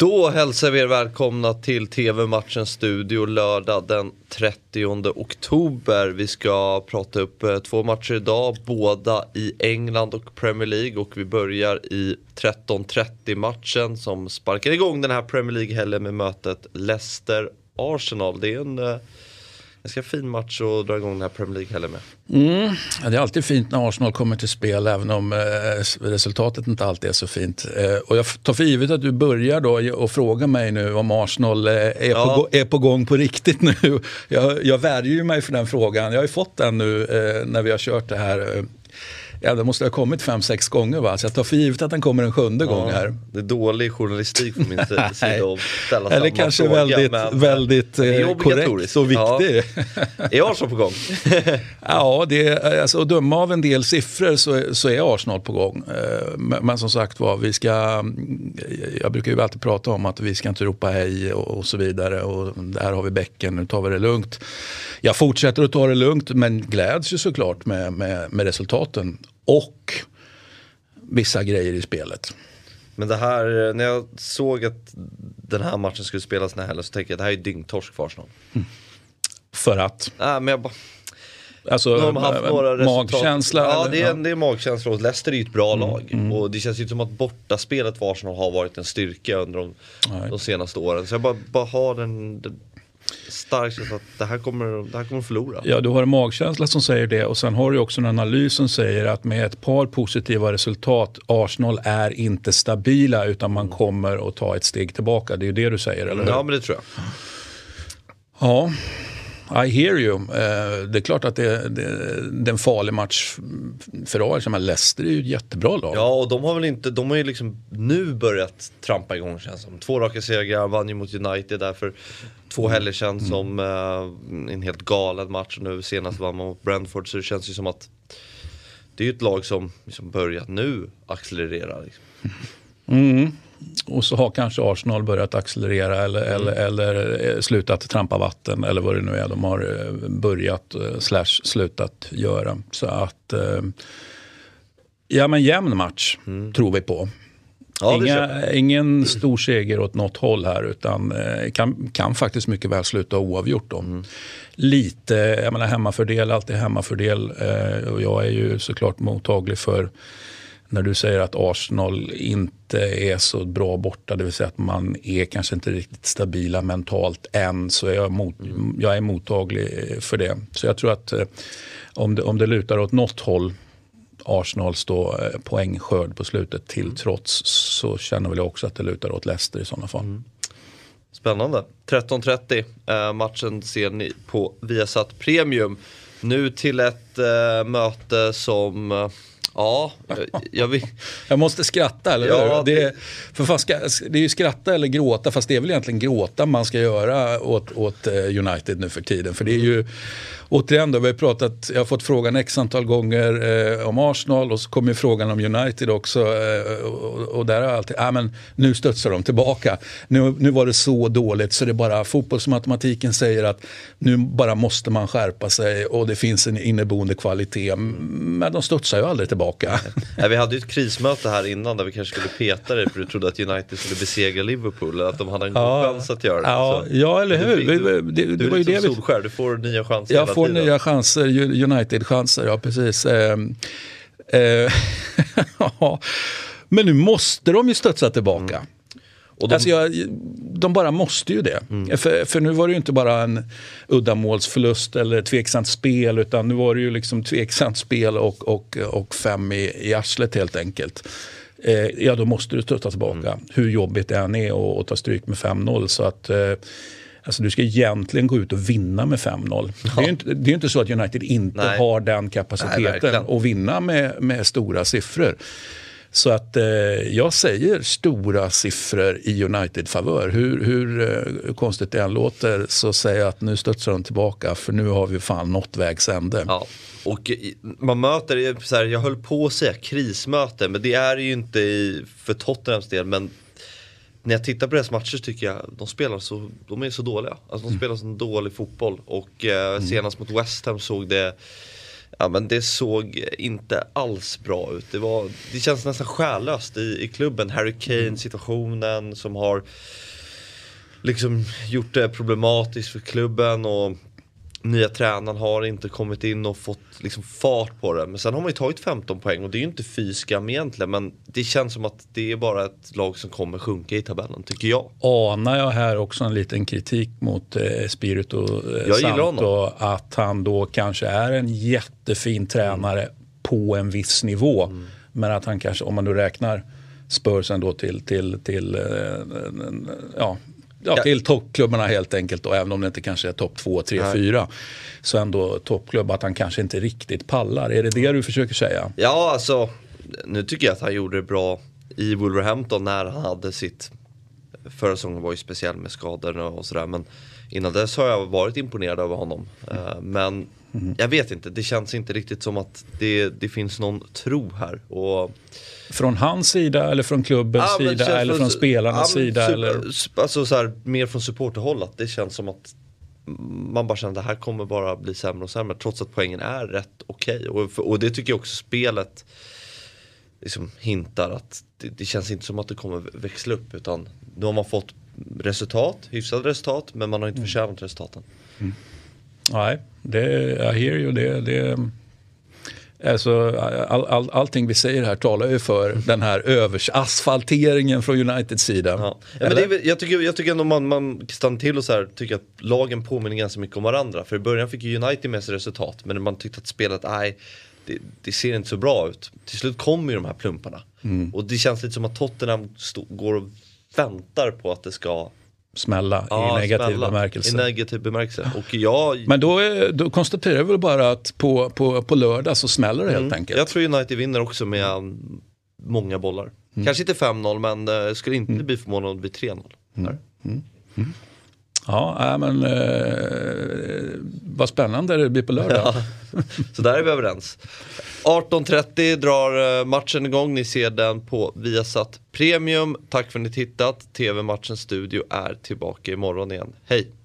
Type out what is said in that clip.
Då hälsar vi er välkomna till TV-matchens studio lördag den 30 oktober. Vi ska prata upp eh, två matcher idag, båda i England och Premier League och vi börjar i 13.30 matchen som sparkar igång den här Premier League-helgen med mötet Leicester-Arsenal. Det är en eh, eh, ganska fin match att dra igång den här Premier League-helgen med. Mm. Ja, det är alltid fint när Arsenal kommer till spel även om eh, resultatet inte alltid är så fint. Eh, och jag tar för givet att du börjar då och frågar mig nu om Arsenal eh, är, ja. på, är på gång på riktigt nu. Jag, jag värjer mig för den frågan. Jag har ju fått den nu eh, när vi har kört det här eh, Ja, det måste ha kommit fem, sex gånger va? Så jag tar för givet att den kommer en sjunde ja, gång här. Det är dålig journalistik från min sida att ställa Eller kanske fråga, väldigt, men, väldigt eh, korrekt och viktig. Ja. Är Arsenal på gång? ja, det är, alltså, att döma av en del siffror så, så är Arsenal på gång. Eh, men, men som sagt var, vi ska, jag brukar ju alltid prata om att vi ska inte ropa hej och, och så vidare. Och där har vi bäcken, nu tar vi det lugnt. Jag fortsätter att ta det lugnt men gläds ju såklart med, med, med resultaten och vissa grejer i spelet. Men det här, när jag såg att den här matchen skulle spelas den här helgen så tänkte jag att det här är dyngtorsk för Arsenal. Mm. För att? Nej, men jag bara... Alltså de har haft några magkänsla? Ja, det är, det är magkänsla. Leicester är ju ett bra mm, lag. Mm. Och det känns ju som att bortaspelet för Arsenal har varit en styrka under de, de senaste åren. Så jag bara, bara har den, den stark känsla att det här kommer, det här kommer förlora. Ja, du har en magkänsla som säger det och sen har du också en analys som säger att med ett par positiva resultat, Arsenal är inte stabila utan man kommer att ta ett steg tillbaka. Det är ju det du säger, eller hur? Ja, men det tror jag. Ja, i hear you. Uh, det är klart att det, det, det är en farlig match för Arsenal. Leicester är ju ett jättebra lag. Ja, och de har väl inte, de har ju liksom nu börjat trampa igång känns som. Två raka segrar, vann ju mot United därför två mm. helger sedan mm. som uh, en helt galen match. Nu senast vann man mot Brentford så det känns ju som att det är ju ett lag som liksom börjat nu accelerera. Liksom. Mm. Och så har kanske Arsenal börjat accelerera eller, mm. eller, eller eh, slutat trampa vatten eller vad det nu är de har eh, börjat eh, slash slutat göra. Så att, ja men jämn match mm. tror vi på. Ja, Inga, ingen stor seger åt något håll här utan kan, kan faktiskt mycket väl sluta oavgjort. Då. Mm. Lite, jag menar hemmafördel, alltid hemmafördel. och jag är ju såklart mottaglig för när du säger att Arsenal inte är så bra borta, det vill säga att man är kanske inte riktigt stabila mentalt än, så är jag, mot, mm. jag är mottaglig för det. Så jag tror att eh, om det, om det lutar åt något håll, Arsenals då, eh, poängskörd på slutet till mm. trots, så känner väl jag också att det lutar åt Leicester i sådana fall. Mm. Spännande. 13.30 eh, matchen ser ni på Viasat Premium. Nu till ett eh, möte som eh, Ja, jag, vill... jag måste skratta, eller ja, hur? Det, är, för fan det är ju skratta eller gråta, fast det är väl egentligen gråta man ska göra åt, åt eh, United nu för tiden. För det är ju återigen, då, vi har pratat, jag har fått frågan x antal gånger eh, om Arsenal och så kommer frågan om United också. Eh, och, och, där har alltid, ah, men nu studsar de tillbaka. Nu, nu var det så dåligt så det är bara fotbollsmatematiken säger att nu bara måste man skärpa sig och det finns en inneboende kvalitet. Men de studsar ju aldrig tillbaka. Ja, vi hade ju ett krismöte här innan där vi kanske skulle peta dig för du trodde att United skulle besegra Liverpool. Eller att de hade en god ja, chans att göra det. Ja, ja eller hur. Du, du, det, det, du är lite som Solskär, du får nya chanser. Jag får nya chanser, United-chanser, ja precis. Eh, eh, Men nu måste de ju studsa tillbaka. Mm. Och de... Alltså jag, de bara måste ju det. Mm. För, för, nu var det ju inte bara en uddamålsförlust eller tveksamt spel utan nu var det ju liksom tveksamt spel och, och, och fem i, i arslet helt enkelt. Eh, ja, då måste du stötta tillbaka. Mm. Hur jobbigt det än är att ta stryk med 5-0. Så att eh, Alltså du ska egentligen gå ut och vinna med 5-0. Ja. Det, är inte, det är inte så att United inte Nej. har den kapaciteten att vinna med, med stora siffror. Så att eh, jag säger stora siffror i United-favör. Hur, hur eh, konstigt det än låter så säger jag att nu studsar de tillbaka för nu har vi fan nått vägs ände. Ja. Och man möter, så här, jag höll på att säga krismöte, men det är det ju inte i, för Tottenhams del. Men när jag tittar på deras matcher tycker jag de spelar så, de är så dåliga. Alltså de mm. spelar så dålig fotboll och eh, mm. senast mot West Ham såg det Ja men det såg inte alls bra ut. Det, var, det känns nästan själlöst i, i klubben. Harry Kane situationen som har liksom gjort det problematiskt för klubben och nya tränaren har inte kommit in och fått liksom fart på det. Men sen har man ju tagit 15 poäng och det är ju inte fy skam egentligen. Men det känns som att det är bara ett lag som kommer sjunka i tabellen, tycker jag. Anar jag här också en liten kritik mot eh, Spirito eh, Jag gillar Santo att han då kanske är en jättefin tränare på en viss nivå. Mm. Men att han kanske, om man nu räknar Spurs ändå till, till, till, eh, ja, ja, Ja. till toppklubbarna helt enkelt. Och även om det inte kanske är topp 2, 3, Nej. 4. Så ändå toppklubb att han kanske inte riktigt pallar. Är det det du försöker säga? Ja, alltså nu tycker jag att han gjorde det bra i Wolverhampton när han hade sitt Förra säsongen var ju speciell med skadorna och sådär men innan dess har jag varit imponerad över honom. Eh, Men jag vet inte, det känns inte riktigt som att det, det finns någon tro här. Och, Från hans sida eller från klubbens Ja, sida eller väl- från spelarnas ja, sida? super- Eller? Alltså så här, mer från supporterhåll att det känns som att man bara känner att det här kommer bara bli sämre och sämre trots att poängen är rätt okej. Och, och det tycker jag också spelet liksom hintar att det, det känns inte som att det kommer växla upp utan nu har man fått resultat, hyfsade resultat men man har Mm. inte förtjänat resultaten. Nej, det, jag hear you. Det, det, alltså, all, all, allting vi säger här talar ju för den här övers asfalteringen från Uniteds sida. Ja. Ja, men är, jag, tycker, jag tycker ändå man, man stannar till och så här, tycker att lagen påminner ganska mycket om varandra. För i början fick ju United med sig resultat men man tyckte att spelet, nej det, det ser inte så bra ut. Till slut kommer ju de här plumparna. Mm. Och det känns lite som att Tottenham stå, går och väntar på att det ska Smälla ja, i negativ smälla. bemärkelse. I negativ bemärkelse. Och jag, Men då, är- då konstaterar vi bara att på, på, på lördag så smäller det helt Mm. enkelt. jag tror United vinner också med många bollar. Mm. Kanske inte 5-0 men det skulle inte bli förvånad om det blir 3-0. Mm. Här. Ja, nej, men eh, vad spännande det blir på lördag. Så där är vi överens. 18.30 drar eh, matchen igång. Ni ser den på Viasat Premium. Tack för att ni tittat. TV-matchens studio är tillbaka imorgon igen. Hej!